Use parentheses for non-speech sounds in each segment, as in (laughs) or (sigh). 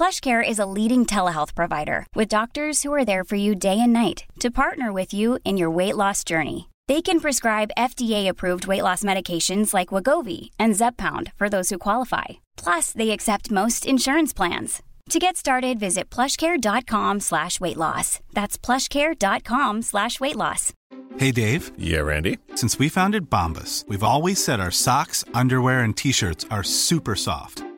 PlushCare is a leading telehealth provider with doctors who are there for you day and night to partner with you in your weight loss journey. They can prescribe FDA-approved weight loss medications like Wagovi and Zepbound for those who qualify. Plus, they accept most insurance plans. To get started, visit plushcare.com slash weight loss. That's plushcare.com slash weight loss. Hey, Dave. Yeah, Randy. Since we founded Bombus, we've always said our socks, underwear, and T-shirts are super soft.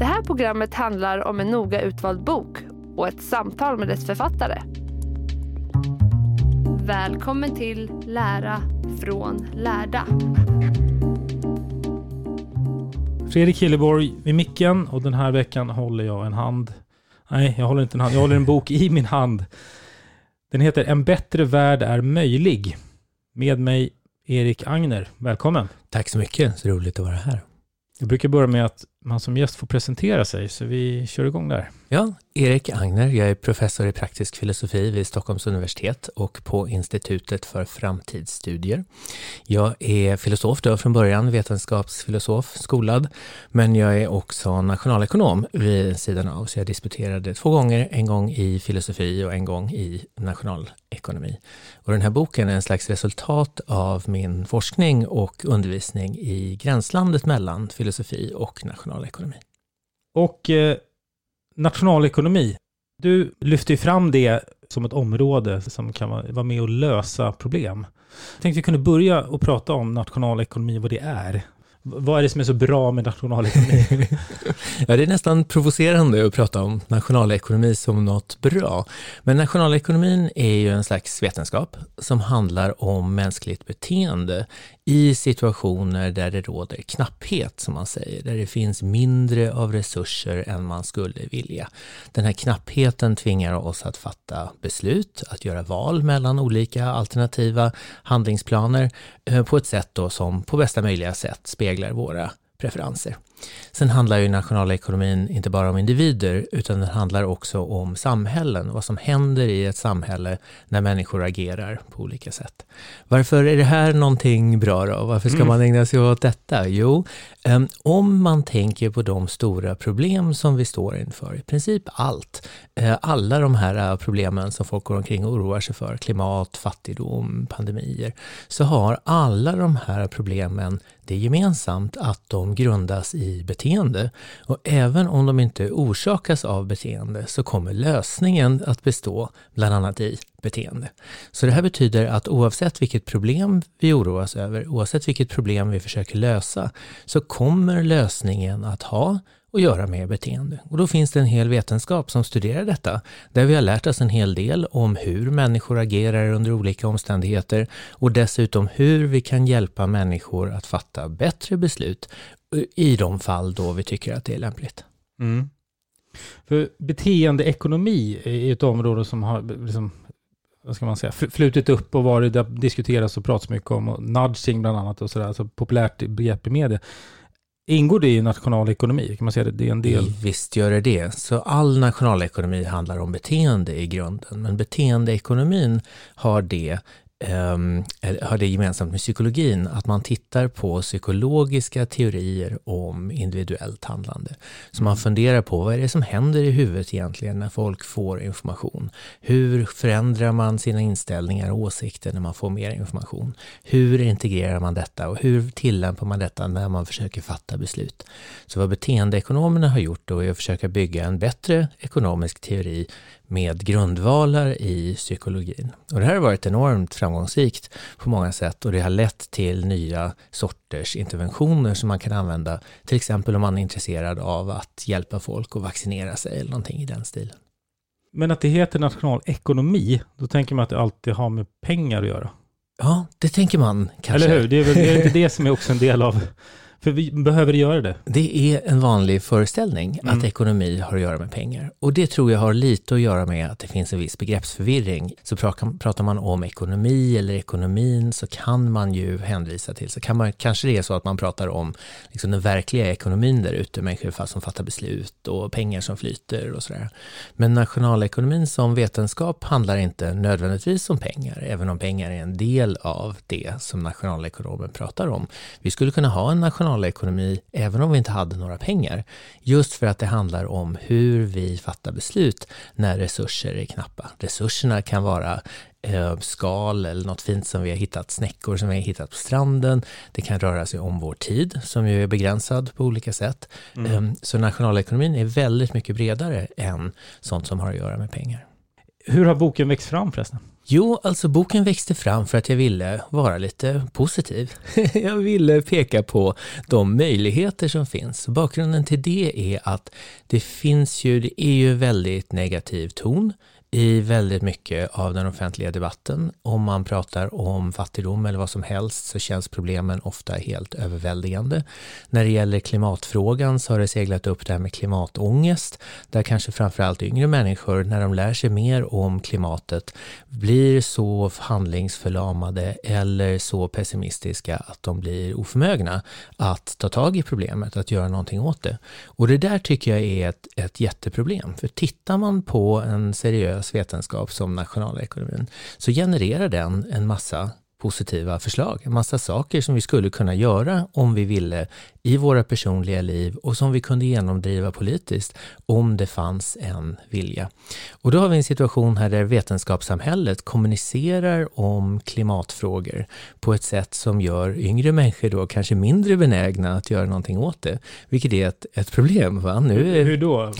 Det här programmet handlar om en noga utvald bok och ett samtal med dess författare. Välkommen till Lära från lärda. Fredrik Hilleborg vid micken och den här veckan håller jag en hand. Nej, jag håller inte en hand. Jag håller en bok i min hand. Den heter En bättre värld är möjlig. Med mig Erik Agner. Välkommen. Tack så mycket. Så roligt att vara här. Jag brukar börja med att man som gäst får presentera sig, så vi kör igång där. Ja, Erik Agner. Jag är professor i praktisk filosofi vid Stockholms universitet och på Institutet för framtidsstudier. Jag är filosof då från början, vetenskapsfilosof, skolad, men jag är också nationalekonom vid sidan av, så jag disputerade två gånger, en gång i filosofi och en gång i nationalekonomi. Och den här boken är en slags resultat av min forskning och undervisning i gränslandet mellan filosofi och nationalekonomi. Och eh, nationalekonomi, du lyfter ju fram det som ett område som kan vara med och lösa problem. Jag tänkte vi kunde börja och prata om nationalekonomi, vad det är. Vad är det som är så bra med nationalekonomi? (laughs) ja, det är nästan provocerande att prata om nationalekonomi som något bra. Men nationalekonomin är ju en slags vetenskap som handlar om mänskligt beteende i situationer där det råder knapphet, som man säger, där det finns mindre av resurser än man skulle vilja. Den här knappheten tvingar oss att fatta beslut, att göra val mellan olika alternativa handlingsplaner eh, på ett sätt då som på bästa möjliga sätt speglar våra preferenser. Sen handlar ju nationalekonomin inte bara om individer, utan den handlar också om samhällen, vad som händer i ett samhälle när människor agerar på olika sätt. Varför är det här någonting bra då? Varför ska mm. man ägna sig åt detta? Jo, um, om man tänker på de stora problem som vi står inför, i princip allt, uh, alla de här problemen som folk går omkring och oroar sig för, klimat, fattigdom, pandemier, så har alla de här problemen det är gemensamt att de grundas i beteende. Och även om de inte orsakas av beteende så kommer lösningen att bestå bland annat i beteende. Så det här betyder att oavsett vilket problem vi oroas över, oavsett vilket problem vi försöker lösa, så kommer lösningen att ha att göra med beteende. Och då finns det en hel vetenskap som studerar detta, där vi har lärt oss en hel del om hur människor agerar under olika omständigheter och dessutom hur vi kan hjälpa människor att fatta bättre beslut i de fall då vi tycker att det är lämpligt. Mm. För beteendeekonomi är ett område som har liksom, vad ska man säga, flutit upp och varit, diskuteras och pratats mycket om, och nudging bland annat och sådär, alltså populärt begrepp i media. Ingår det i nationalekonomi? Kan man säga det? Det är en del? Visst gör det det. Så all nationalekonomi handlar om beteende i grunden. Men beteendeekonomin har det har det gemensamt med psykologin, att man tittar på psykologiska teorier om individuellt handlande. Så man funderar på vad är det som händer i huvudet egentligen när folk får information? Hur förändrar man sina inställningar och åsikter när man får mer information? Hur integrerar man detta och hur tillämpar man detta när man försöker fatta beslut? Så vad beteendeekonomerna har gjort då är att försöka bygga en bättre ekonomisk teori med grundvalar i psykologin. Och det här har varit enormt framgångsrikt på många sätt och det har lett till nya sorters interventioner som man kan använda, till exempel om man är intresserad av att hjälpa folk att vaccinera sig eller någonting i den stilen. Men att det heter nationalekonomi, då tänker man att det alltid har med pengar att göra. Ja, det tänker man kanske. Eller hur? Det är väl det, är inte det som är också en del av för vi behöver göra det. Det är en vanlig föreställning mm. att ekonomi har att göra med pengar. Och det tror jag har lite att göra med att det finns en viss begreppsförvirring. Så pratar man om ekonomi eller ekonomin så kan man ju hänvisa till, så kan man, kanske det är så att man pratar om liksom den verkliga ekonomin där ute, människor som fattar beslut och pengar som flyter och sådär. Men nationalekonomin som vetenskap handlar inte nödvändigtvis om pengar, även om pengar är en del av det som nationalekonomen pratar om. Vi skulle kunna ha en national nationalekonomi även om vi inte hade några pengar. Just för att det handlar om hur vi fattar beslut när resurser är knappa. Resurserna kan vara eh, skal eller något fint som vi har hittat, snäckor som vi har hittat på stranden. Det kan röra sig om vår tid som ju är begränsad på olika sätt. Mm. Eh, så nationalekonomin är väldigt mycket bredare än sånt som har att göra med pengar. Hur har boken växt fram förresten? Jo, alltså boken växte fram för att jag ville vara lite positiv. (laughs) jag ville peka på de möjligheter som finns. Bakgrunden till det är att det finns ju, det är ju väldigt negativ ton i väldigt mycket av den offentliga debatten. Om man pratar om fattigdom eller vad som helst så känns problemen ofta helt överväldigande. När det gäller klimatfrågan så har det seglat upp det här med klimatångest, där kanske framförallt yngre människor, när de lär sig mer om klimatet, blir så handlingsförlamade eller så pessimistiska att de blir oförmögna att ta tag i problemet, att göra någonting åt det. Och det där tycker jag är ett, ett jätteproblem, för tittar man på en seriös vetenskap som nationalekonomin, så genererar den en massa positiva förslag, en massa saker som vi skulle kunna göra om vi ville i våra personliga liv och som vi kunde genomdriva politiskt om det fanns en vilja. Och då har vi en situation här där vetenskapssamhället kommunicerar om klimatfrågor på ett sätt som gör yngre människor då kanske mindre benägna att göra någonting åt det, vilket är ett, ett problem. Va? Nu, Hur då?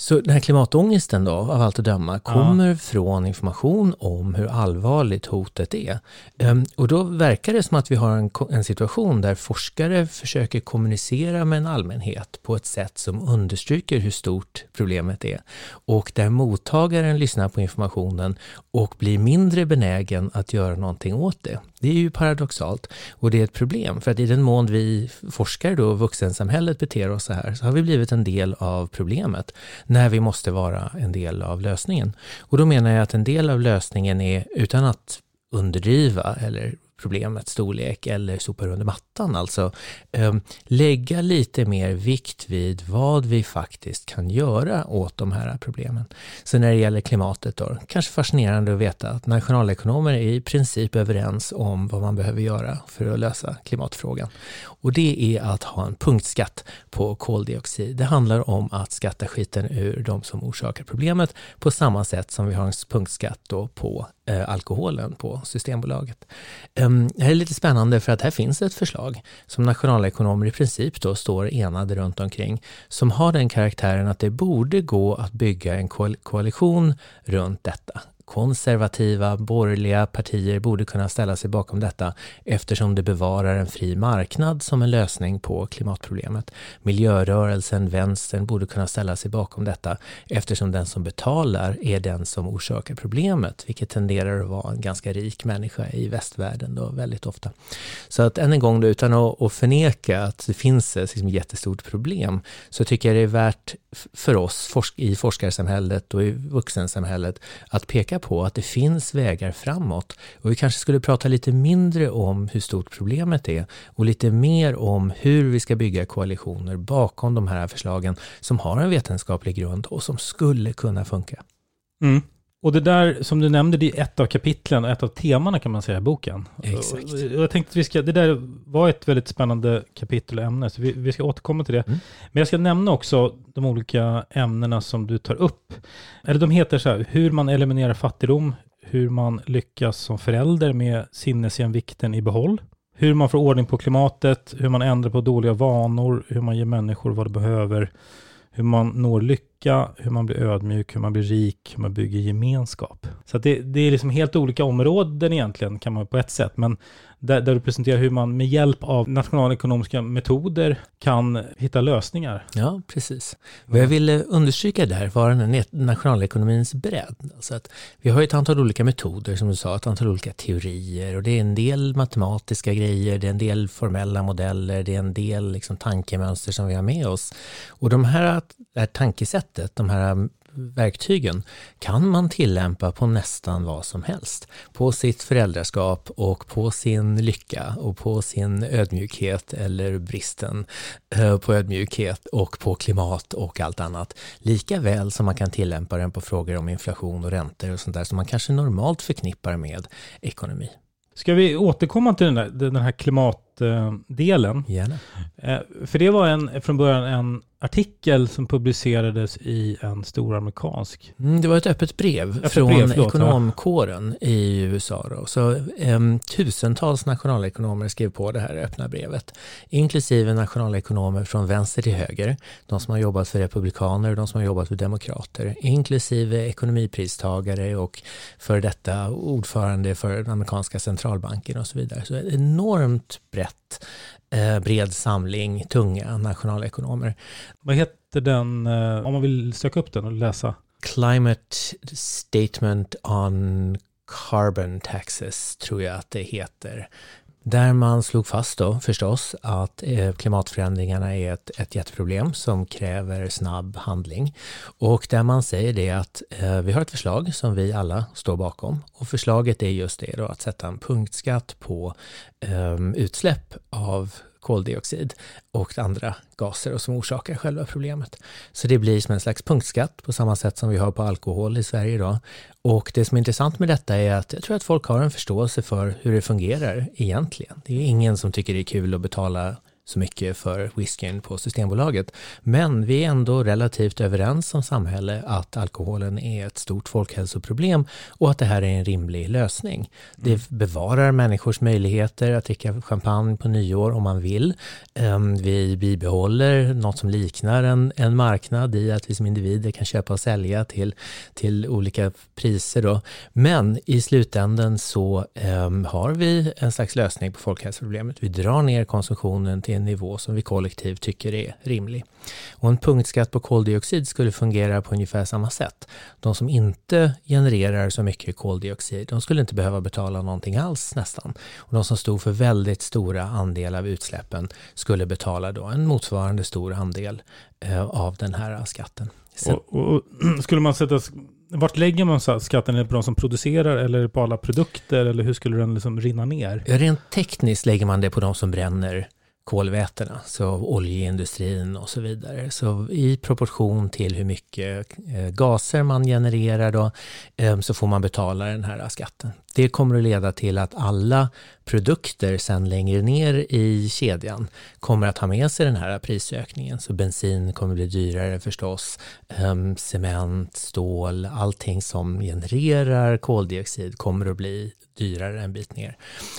Så den här klimatångesten då, av allt att döma, kommer ja. från information om hur allvarligt hotet är. Um, och då verkar det som att vi har en, en, situation där forskare försöker kommunicera med en allmänhet på ett sätt som understryker hur stort problemet är. Och där mottagaren lyssnar på informationen och blir mindre benägen att göra någonting åt det. Det är ju paradoxalt och det är ett problem för att i den mån vi forskare då, vuxensamhället beter oss så här, så har vi blivit en del av problemet när vi måste vara en del av lösningen. Och då menar jag att en del av lösningen är, utan att underdriva eller problemets storlek eller sopar under mattan. Alltså ehm, lägga lite mer vikt vid vad vi faktiskt kan göra åt de här problemen. Så när det gäller klimatet då, kanske fascinerande att veta att nationalekonomer är i princip överens om vad man behöver göra för att lösa klimatfrågan. Och det är att ha en punktskatt på koldioxid. Det handlar om att skatta skiten ur de som orsakar problemet på samma sätt som vi har en punktskatt då på eh, alkoholen på Systembolaget. Ehm, Ehm, det här är lite spännande för att här finns ett förslag som nationalekonomer i princip då står enade runt omkring som har den karaktären att det borde gå att bygga en koalition runt detta konservativa, borgerliga partier borde kunna ställa sig bakom detta eftersom det bevarar en fri marknad som en lösning på klimatproblemet. Miljörörelsen, vänstern, borde kunna ställa sig bakom detta eftersom den som betalar är den som orsakar problemet, vilket tenderar att vara en ganska rik människa i västvärlden då väldigt ofta. Så att än en gång, då, utan att, förneka att det finns ett liksom, jättestort problem, så tycker jag det är värt för oss i forskarsamhället och i vuxensamhället att peka på att det finns vägar framåt. Och vi kanske skulle prata lite mindre om hur stort problemet är och lite mer om hur vi ska bygga koalitioner bakom de här förslagen som har en vetenskaplig grund och som skulle kunna funka. Mm. Och det där som du nämnde, det är ett av kapitlen och ett av temana kan man säga i boken. Exakt. Jag tänkte att vi ska, det där var ett väldigt spännande kapitel och ämne, så vi, vi ska återkomma till det. Mm. Men jag ska nämna också de olika ämnena som du tar upp. Eller de heter så här, hur man eliminerar fattigdom, hur man lyckas som förälder med sinnesjämvikten i behåll, hur man får ordning på klimatet, hur man ändrar på dåliga vanor, hur man ger människor vad de behöver, hur man når lycka lycka, hur man blir ödmjuk, hur man blir rik, hur man bygger gemenskap. Så att det, det är liksom helt olika områden egentligen kan man på ett sätt, men där, där du presenterar hur man med hjälp av nationalekonomiska metoder kan hitta lösningar. Ja, precis. Vad jag ville eh, understryka där var den här nationalekonomins bredd. Alltså att vi har ett antal olika metoder, som du sa, ett antal olika teorier och det är en del matematiska grejer, det är en del formella modeller, det är en del liksom tankemönster som vi har med oss. Och de här, det här tankesättet, de här verktygen kan man tillämpa på nästan vad som helst. På sitt föräldraskap och på sin lycka och på sin ödmjukhet eller bristen eh, på ödmjukhet och på klimat och allt annat. Lika väl som man kan tillämpa den på frågor om inflation och räntor och sånt där som man kanske normalt förknippar med ekonomi. Ska vi återkomma till den, där, den här klimat Gärna. Eh, för det var en, från början en artikel som publicerades i en stor amerikansk... Mm, det var ett öppet brev öppet från brev, förlåt, ekonomkåren ja. i USA. Då. Så, um, tusentals nationalekonomer skrev på det här öppna brevet, inklusive nationalekonomer från vänster till höger, de som har jobbat för republikaner och de som har jobbat för demokrater, inklusive ekonomipristagare och för detta ordförande för den amerikanska centralbanken och så vidare. Så enormt brett eh, bred samling tunga nationalekonomer. Vad heter den, eh, om man vill söka upp den och läsa? Climate Statement on Carbon Taxes tror jag att det heter. Där man slog fast då förstås att eh, klimatförändringarna är ett, ett jätteproblem som kräver snabb handling. Och där man säger det att eh, vi har ett förslag som vi alla står bakom. Och förslaget är just det då att sätta en punktskatt på eh, utsläpp av koldioxid och andra gaser och som orsakar själva problemet. Så det blir som en slags punktskatt på samma sätt som vi har på alkohol i Sverige idag. Och det som är intressant med detta är att jag tror att folk har en förståelse för hur det fungerar egentligen. Det är ingen som tycker det är kul att betala så mycket för whiskyn på Systembolaget. Men vi är ändå relativt överens som samhälle att alkoholen är ett stort folkhälsoproblem och att det här är en rimlig lösning. Det mm. bevarar människors möjligheter att dricka champagne på nyår om man vill. Ehm, vi bibehåller något som liknar en, en marknad i att vi som individer kan köpa och sälja till, till olika priser. Då. Men i slutändan så um, har vi en slags lösning på folkhälsoproblemet. Vi drar ner konsumtionen till en nivå som vi kollektivt tycker är rimlig. Och en punktskatt på koldioxid skulle fungera på ungefär samma sätt. De som inte genererar så mycket koldioxid, de skulle inte behöva betala någonting alls nästan. Och de som stod för väldigt stora andel av utsläppen skulle betala då en motsvarande stor andel eh, av den här skatten. Sen, och, och, (clears throat) skulle man sätta vart lägger man skatten? Är det på de som producerar eller på alla produkter? Eller hur skulle den liksom rinna ner? Rent tekniskt lägger man det på de som bränner kolvätena, så oljeindustrin och så vidare. Så i proportion till hur mycket eh, gaser man genererar då, eh, så får man betala den här skatten. Det kommer att leda till att alla produkter sen längre ner i kedjan kommer att ha med sig den här prisökningen. Så bensin kommer att bli dyrare förstås, ehm, cement, stål, allting som genererar koldioxid kommer att bli dyrare en bit ner.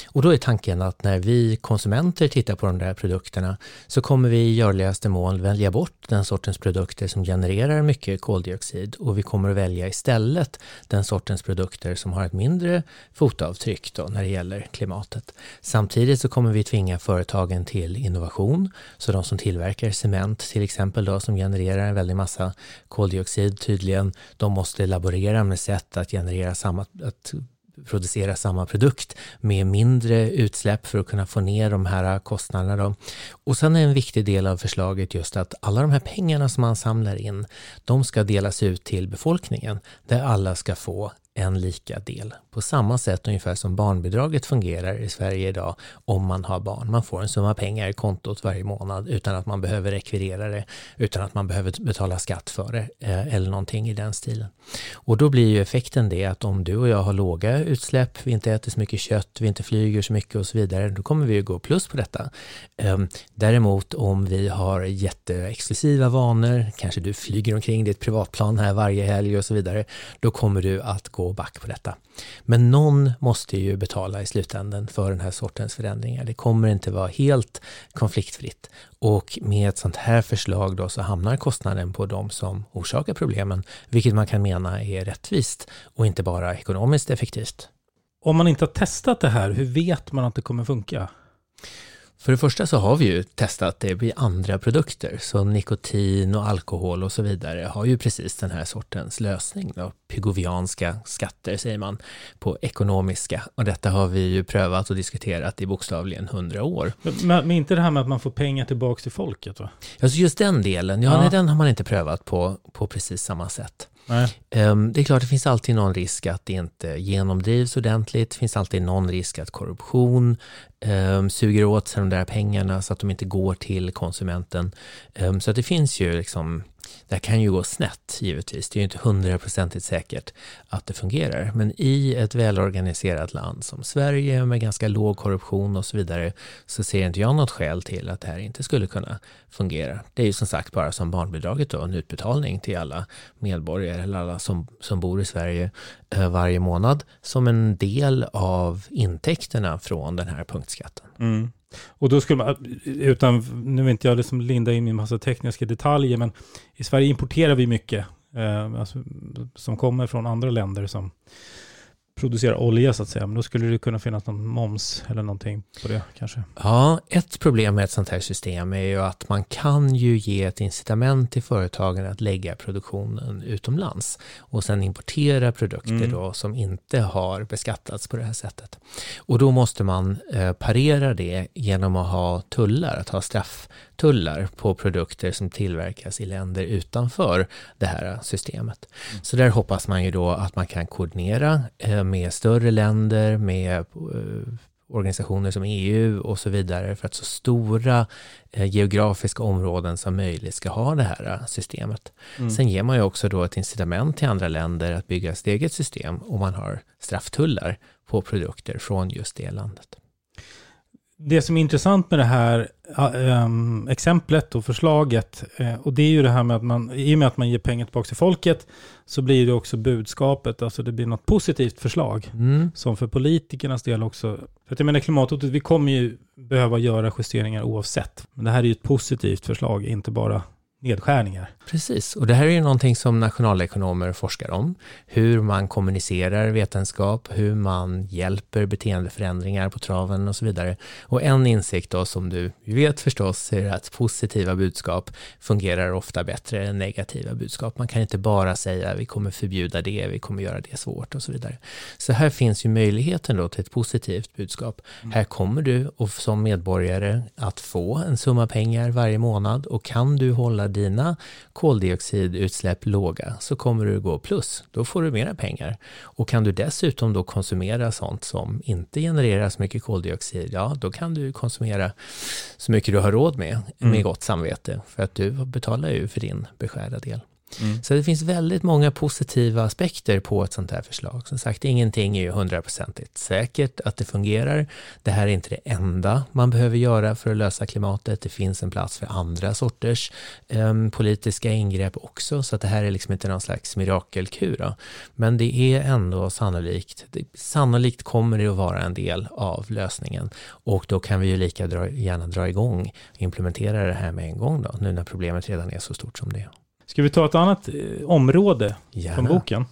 Och då är tanken att när vi konsumenter tittar på de där produkterna så kommer vi i görligaste mån välja bort den sortens produkter som genererar mycket koldioxid och vi kommer att välja istället den sortens produkter som har ett mindre fotavtryck då när det gäller klimatet. Samtidigt så kommer vi tvinga företagen till innovation, så de som tillverkar cement till exempel då som genererar en väldig massa koldioxid tydligen, de måste laborera med sätt att generera samma, att producera samma produkt med mindre utsläpp för att kunna få ner de här kostnaderna. Då. Och sen är en viktig del av förslaget just att alla de här pengarna som man samlar in, de ska delas ut till befolkningen där alla ska få en lika del. På samma sätt ungefär som barnbidraget fungerar i Sverige idag om man har barn. Man får en summa pengar i kontot varje månad utan att man behöver rekvirera det, utan att man behöver betala skatt för det eh, eller någonting i den stilen. Och då blir ju effekten det att om du och jag har låga utsläpp, vi inte äter så mycket kött, vi inte flyger så mycket och så vidare, då kommer vi ju gå plus på detta. Ehm, däremot om vi har jätteexklusiva vanor, kanske du flyger omkring ditt privatplan här varje helg och så vidare, då kommer du att gå gå back på detta. Men någon måste ju betala i slutändan för den här sortens förändringar. Det kommer inte vara helt konfliktfritt. Och med ett sånt här förslag då så hamnar kostnaden på de som orsakar problemen, vilket man kan mena är rättvist och inte bara ekonomiskt effektivt. Om man inte har testat det här, hur vet man att det kommer funka? För det första så har vi ju testat det i andra produkter, så nikotin och alkohol och så vidare har ju precis den här sortens lösning. Då. Pygovianska skatter säger man på ekonomiska och detta har vi ju prövat och diskuterat i bokstavligen hundra år. Men, men, inte det här med att man får pengar tillbaka till folket va? Alltså just den delen, ja, ja. Nej, den har man inte prövat på, på precis samma sätt. Nej. Ehm, det är klart, det finns alltid någon risk att det inte genomdrivs ordentligt. Det finns alltid någon risk att korruption um, suger åt sig de där pengarna så att de inte går till konsumenten. Um, så att det finns ju liksom det här kan ju gå snett givetvis. Det är ju inte hundraprocentigt säkert att det fungerar. Men i ett välorganiserat land som Sverige med ganska låg korruption och så vidare så ser inte jag något skäl till att det här inte skulle kunna fungera. Det är ju som sagt bara som barnbidraget då, en utbetalning till alla medborgare eller alla som, som bor i Sverige eh, varje månad som en del av intäkterna från den här punktskatten. Mm. Och då skulle man, utan, nu vill inte jag liksom linda in i en massa tekniska detaljer, men i Sverige importerar vi mycket eh, alltså, som kommer från andra länder som producera olja så att säga. Men då skulle det kunna finnas någon moms eller någonting på det kanske. Ja, ett problem med ett sånt här system är ju att man kan ju ge ett incitament till företagen att lägga produktionen utomlands och sen importera produkter mm. då som inte har beskattats på det här sättet. Och då måste man eh, parera det genom att ha tullar, att ha straff tullar på produkter som tillverkas i länder utanför det här systemet. Mm. Så där hoppas man ju då att man kan koordinera eh, med större länder, med eh, organisationer som EU och så vidare för att så stora eh, geografiska områden som möjligt ska ha det här systemet. Mm. Sen ger man ju också då ett incitament till andra länder att bygga sitt eget system och man har strafftullar på produkter från just det landet det som är intressant med det här um, exemplet och förslaget, uh, och det är ju det här med att man, i och med att man ger pengar tillbaka till folket, så blir det också budskapet, alltså det blir något positivt förslag, mm. som för politikernas del också, för att jag menar klimathotet, vi kommer ju behöva göra justeringar oavsett, men det här är ju ett positivt förslag, inte bara nedskärningar. Precis, och det här är ju någonting som nationalekonomer forskar om. Hur man kommunicerar vetenskap, hur man hjälper beteendeförändringar på traven och så vidare. Och en insikt då som du vet förstås är att positiva budskap fungerar ofta bättre än negativa budskap. Man kan inte bara säga vi kommer förbjuda det, vi kommer göra det svårt och så vidare. Så här finns ju möjligheten då till ett positivt budskap. Mm. Här kommer du och som medborgare att få en summa pengar varje månad och kan du hålla dina koldioxidutsläpp låga så kommer du gå plus. Då får du mera pengar. Och kan du dessutom då konsumera sånt som inte genererar så mycket koldioxid, ja då kan du konsumera så mycket du har råd med, med mm. gott samvete. För att du betalar ju för din beskärda del. Mm. Så det finns väldigt många positiva aspekter på ett sånt här förslag. Som sagt, ingenting är ju hundraprocentigt säkert att det fungerar. Det här är inte det enda man behöver göra för att lösa klimatet. Det finns en plats för andra sorters um, politiska ingrepp också, så att det här är liksom inte någon slags mirakelkur. Men det är ändå sannolikt, det, sannolikt kommer det att vara en del av lösningen och då kan vi ju lika dra, gärna dra igång och implementera det här med en gång då, nu när problemet redan är så stort som det är. Ska vi ta ett annat eh, område Gärna. från boken?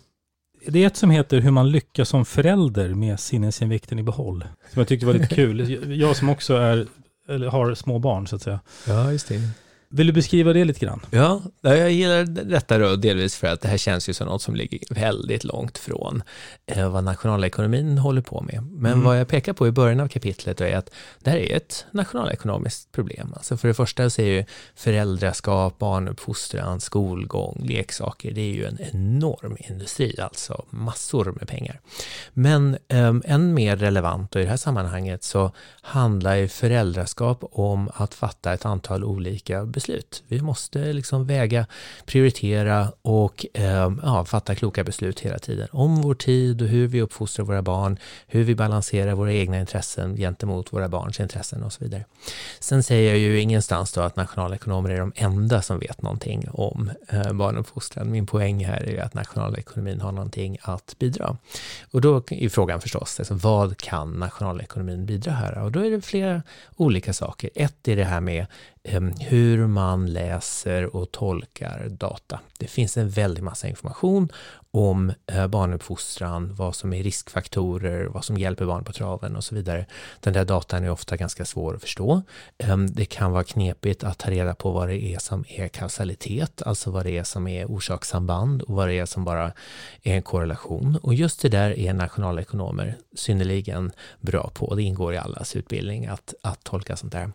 Det är ett som heter Hur man lyckas som förälder med sinnesinvikten i behåll. Som jag tyckte var lite (laughs) kul. Jag som också är, eller har små barn så att säga. Ja, just det. Vill du beskriva det lite grann? Ja, jag gillar detta då delvis för att det här känns ju som något som ligger väldigt långt från eh, vad nationalekonomin håller på med. Men mm. vad jag pekar på i början av kapitlet är att det här är ett nationalekonomiskt problem. Alltså för det första så är ju föräldraskap, barnuppfostran, skolgång, leksaker, det är ju en enorm industri, alltså massor med pengar. Men eh, än mer relevant och i det här sammanhanget så handlar ju föräldraskap om att fatta ett antal olika beslut. Vi måste liksom väga, prioritera och eh, ja, fatta kloka beslut hela tiden om vår tid och hur vi uppfostrar våra barn, hur vi balanserar våra egna intressen gentemot våra barns intressen och så vidare. Sen säger jag ju ingenstans då att nationalekonomer är de enda som vet någonting om eh, barnuppfostran. Min poäng här är att nationalekonomin har någonting att bidra. Och då är frågan förstås, alltså, vad kan nationalekonomin bidra här? Och då är det flera olika saker. Ett är det här med Ehm, hur man läser och tolkar data. Det finns en väldig massa information om eh, barnuppfostran, vad som är riskfaktorer, vad som hjälper barn på traven och så vidare. Den där datan är ofta ganska svår att förstå. Ehm, det kan vara knepigt att ta reda på vad det är som är kausalitet, alltså vad det är som är orsakssamband och vad det är som bara är en korrelation. Och just det där är nationalekonomer synnerligen bra på. Det ingår i allas utbildning att, att tolka sånt där.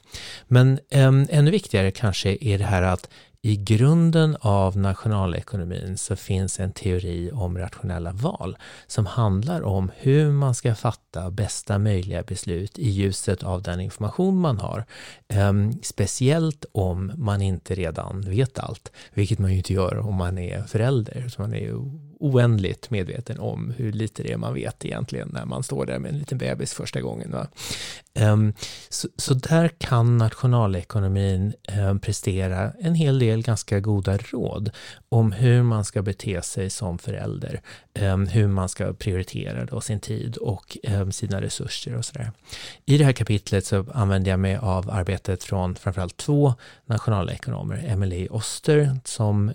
Men äm, ännu viktigare kanske är det här att i grunden av nationalekonomin så finns en teori om rationella val som handlar om hur man ska fatta bästa möjliga beslut i ljuset av den information man har. Ehm, speciellt om man inte redan vet allt, vilket man ju inte gör om man är förälder. Så man är ju oändligt medveten om hur lite det är man vet egentligen när man står där med en liten bebis första gången. Um, så, så, där kan nationalekonomin um, prestera en hel del ganska goda råd om hur man ska bete sig som förälder, um, hur man ska prioritera då sin tid och sina resurser och sådär. I det här kapitlet så använder jag mig av arbetet från framförallt två nationalekonomer, Emily Oster som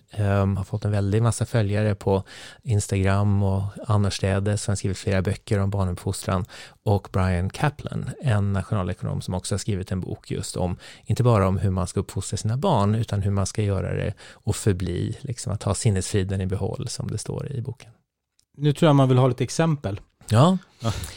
har fått en väldig massa följare på Instagram och annorstädes, han skrivit flera böcker om barnuppfostran, och Brian Kaplan, en nationalekonom som också har skrivit en bok just om, inte bara om hur man ska uppfostra sina barn, utan hur man ska göra det och förbli, liksom att ha sinnesfriden i behåll, som det står i boken. Nu tror jag man vill ha lite exempel. Ja,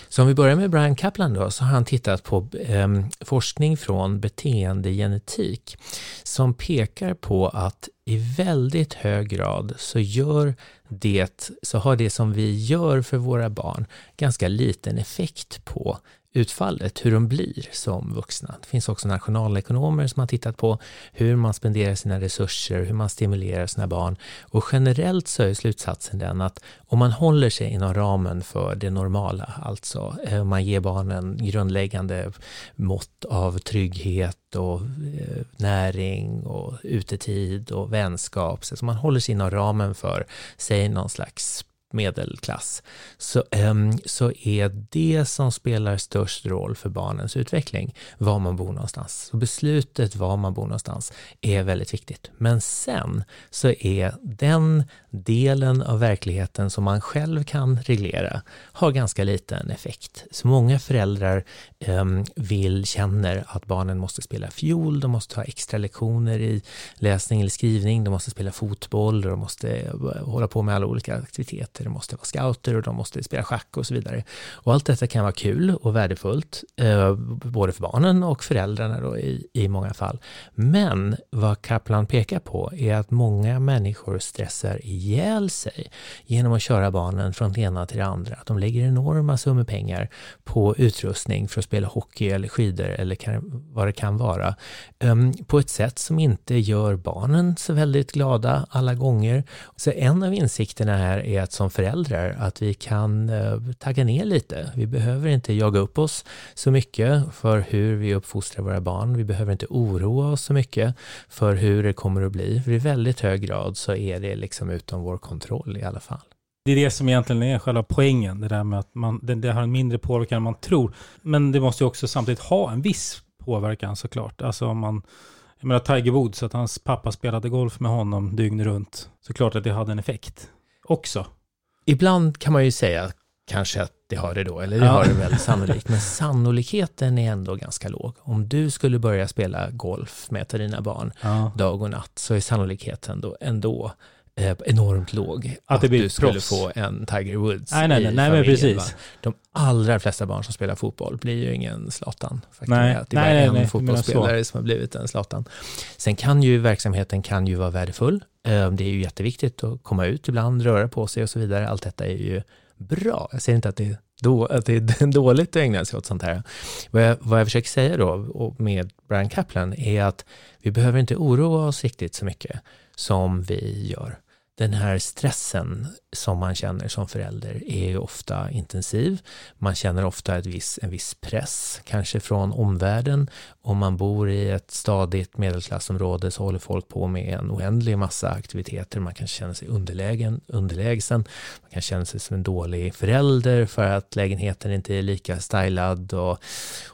så om vi börjar med Brian Kaplan då, så har han tittat på eh, forskning från beteendegenetik som pekar på att i väldigt hög grad så gör det, så har det som vi gör för våra barn ganska liten effekt på utfallet, hur de blir som vuxna. Det finns också nationalekonomer som har tittat på hur man spenderar sina resurser, hur man stimulerar sina barn. Och generellt så är slutsatsen den att om man håller sig inom ramen för det normala, alltså om man ger barnen grundläggande mått av trygghet och eh, näring och utetid och vänskap, så man håller sig inom ramen för, säg någon slags medelklass, så, um, så är det som spelar störst roll för barnens utveckling var man bor någonstans. Så beslutet var man bor någonstans är väldigt viktigt. Men sen så är den delen av verkligheten som man själv kan reglera har ganska liten effekt. Så många föräldrar um, vill, känner att barnen måste spela fiol, de måste ha extra lektioner i läsning eller skrivning, de måste spela fotboll, de måste eh, hålla på med alla olika aktiviteter det måste vara scouter och de måste spela schack och så vidare. Och allt detta kan vara kul och värdefullt, eh, både för barnen och föräldrarna då i, i många fall. Men vad Kaplan pekar på är att många människor stressar ihjäl sig genom att köra barnen från det ena till det andra. De lägger enorma summor pengar på utrustning för att spela hockey eller skidor eller kan, vad det kan vara, ehm, på ett sätt som inte gör barnen så väldigt glada alla gånger. Så en av insikterna här är att som föräldrar att vi kan eh, tagga ner lite. Vi behöver inte jaga upp oss så mycket för hur vi uppfostrar våra barn. Vi behöver inte oroa oss så mycket för hur det kommer att bli. För i väldigt hög grad så är det liksom utom vår kontroll i alla fall. Det är det som egentligen är själva poängen, det där med att man, det, det har en mindre påverkan än man tror. Men det måste ju också samtidigt ha en viss påverkan såklart. Alltså om man, jag menar Tiger Woods, att hans pappa spelade golf med honom dygnet runt. Såklart att det hade en effekt också. Ibland kan man ju säga kanske att det har det då, eller det har det väl sannolikt, men sannolikheten är ändå ganska låg. Om du skulle börja spela golf med dina barn dag och natt så är sannolikheten då ändå eh, enormt låg. Att, blir du skulle proffs. få en Tiger Woods nej, nej, nej, nej men precis. Va? De allra flesta barn som spelar fotboll blir ju ingen Zlatan. nej, det är nej, nej, en fotbollsspelare som har blivit en Zlatan. Sen kan ju verksamheten kan ju vara värdefull. Eh, det är ju jätteviktigt att komma ut ibland, röra på sig och så vidare. Allt detta är ju bra. Jag säger inte att det är då, att det är (laughs) dåligt att ägna sig åt sånt här. Vad jag, vad jag försöker säga då med Brian Kaplan är att vi behöver inte oroa oss riktigt så mycket som vi gör den här stressen som man känner som förälder är ofta intensiv. Man känner ofta ett viss, en viss press, kanske från omvärlden. Om man bor i ett stadigt medelklassområde så håller folk på med en oändlig massa aktiviteter. Man kan känna sig underlägen, underlägsen. Man kan känna sig som en dålig förälder för att lägenheten inte är lika stylad och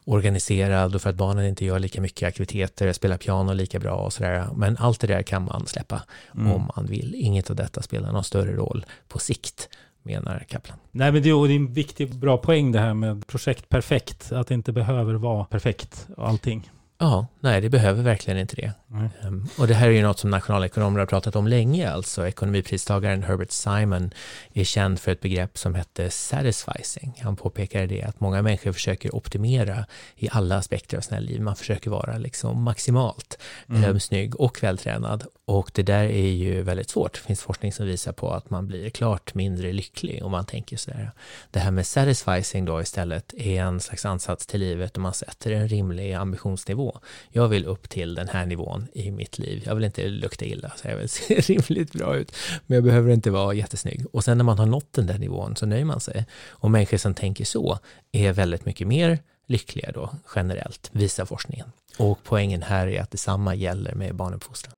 organiserad och för att barnen inte gör lika mycket aktiviteter, spelar piano lika bra och sådär. Men allt det där kan man släppa mm. om man vill. Inget av detta spelar någon större roll på sikt menar Kaplan. Nej, men det är en viktig, bra poäng det här med projekt perfekt, att det inte behöver vara perfekt allting. Ja, nej det behöver verkligen inte det. Mm. Och det här är ju något som nationalekonomer har pratat om länge, alltså ekonomipristagaren Herbert Simon är känd för ett begrepp som hette satisficing. Han påpekade det att många människor försöker optimera i alla aspekter av sina liv. Man försöker vara liksom maximalt mm. snygg och vältränad. Och det där är ju väldigt svårt. Det finns forskning som visar på att man blir klart mindre lycklig om man tänker sådär. Det här med satisficing då istället är en slags ansats till livet och man sätter en rimlig ambitionsnivå. Jag vill upp till den här nivån i mitt liv. Jag vill inte lukta illa, så jag vill se (laughs) rimligt bra ut, men jag behöver inte vara jättesnygg. Och sen när man har nått den där nivån så nöjer man sig. Och människor som tänker så är väldigt mycket mer lyckliga då, generellt, visar forskningen. Och poängen här är att detsamma gäller med barnuppfostran.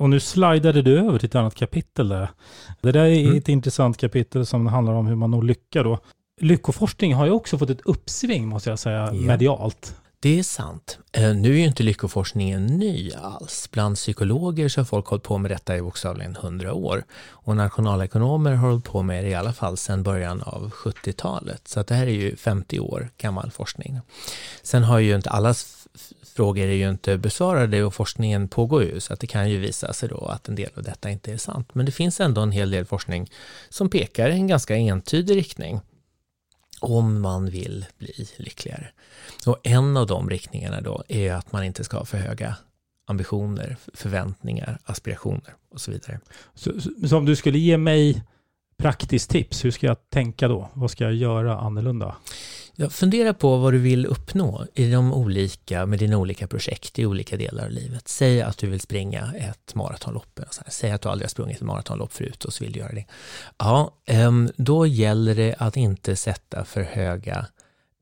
Och nu slidade du över till ett annat kapitel där. Det där är mm. ett intressant kapitel som handlar om hur man når lycka då. Lyckoforskning har ju också fått ett uppsving måste jag säga, ja. medialt. Det är sant. Eh, nu är ju inte lyckoforskningen ny alls. Bland psykologer så har folk hållit på med detta i bokstavligen hundra år. Och nationalekonomer har hållit på med det i alla fall sedan början av 70-talet. Så det här är ju 50 år gammal forskning. Sen har ju inte alla frågor är ju inte besvarade och forskningen pågår ju, så att det kan ju visa sig då att en del av detta inte är sant. Men det finns ändå en hel del forskning som pekar i en ganska entydig riktning om man vill bli lyckligare. Och en av de riktningarna då är att man inte ska ha för höga ambitioner, förväntningar, aspirationer och så vidare. Så, så om du skulle ge mig praktiskt tips, hur ska jag tänka då? Vad ska jag göra annorlunda? Ja, fundera på vad du vill uppnå i de olika, med dina olika projekt i olika delar av livet. Säg att du vill springa ett maratonlopp. Säg att du aldrig har sprungit ett maratonlopp förut och så vill du göra det. Ja, ehm, då gäller det att inte sätta för höga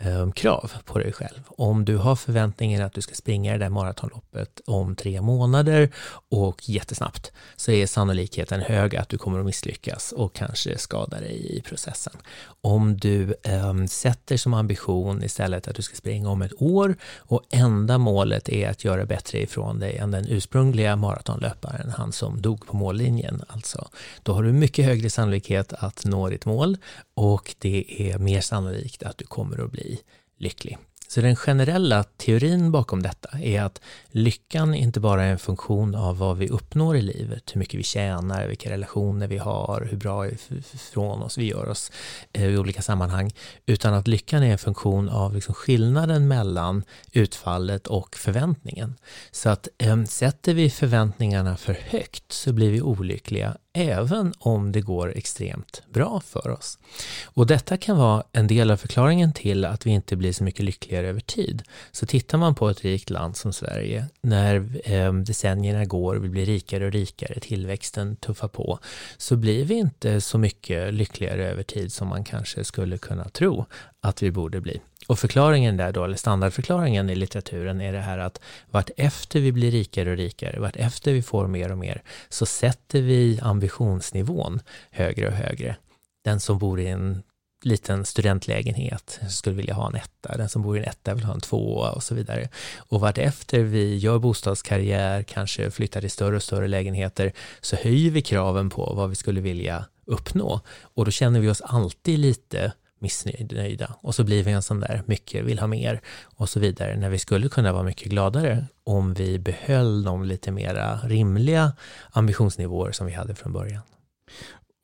Ehm, krav på dig själv. Om du har förväntningen att du ska springa det där maratonloppet om tre månader och jättesnabbt så är sannolikheten hög att du kommer att misslyckas och kanske skada dig i processen. Om du um, sätter som ambition istället att du ska springa om ett år och enda målet är att göra bättre ifrån dig än den ursprungliga maratonlöparen, han som dog på mållinjen alltså, då har du mycket högre sannolikhet att nå ditt mål och det är mer sannolikt att du kommer att bli lycklig. Så den generella teorin bakom detta är att lyckan inte bara är en funktion av vad vi uppnår i livet, hur mycket vi tjänar, vilka relationer vi har, hur bra ifrån oss vi gör oss eh, i olika sammanhang, utan att lyckan är en funktion av liksom skillnaden mellan utfallet och förväntningen. Så att äm, sätter vi förväntningarna för högt så blir vi olyckliga även om det går extremt bra för oss. Och detta kan vara en del av förklaringen till att vi inte blir så mycket lyckligare över tid. Så tittar man på ett rikt land som Sverige, när eh, decennierna går, vi blir rikare och rikare, tillväxten tuffar på, så blir vi inte så mycket lyckligare över tid som man kanske skulle kunna tro att vi borde bli. Och förklaringen där då, eller standardförklaringen i litteraturen är det här att vart efter vi blir rikare och rikare, vart efter vi får mer och mer, så sätter vi ambitionsnivån högre och högre. Den som bor i en liten studentlägenhet skulle vilja ha en etta, den som bor i en etta vill ha en tvåa och så vidare. Och vart efter vi gör bostadskarriär, kanske flyttar till större och större lägenheter, så höjer vi kraven på vad vi skulle vilja uppnå. Och då känner vi oss alltid lite missnöjda och så blir vi en sån där mycket vill ha mer och så vidare när vi skulle kunna vara mycket gladare om vi behöll de lite mera rimliga ambitionsnivåer som vi hade från början.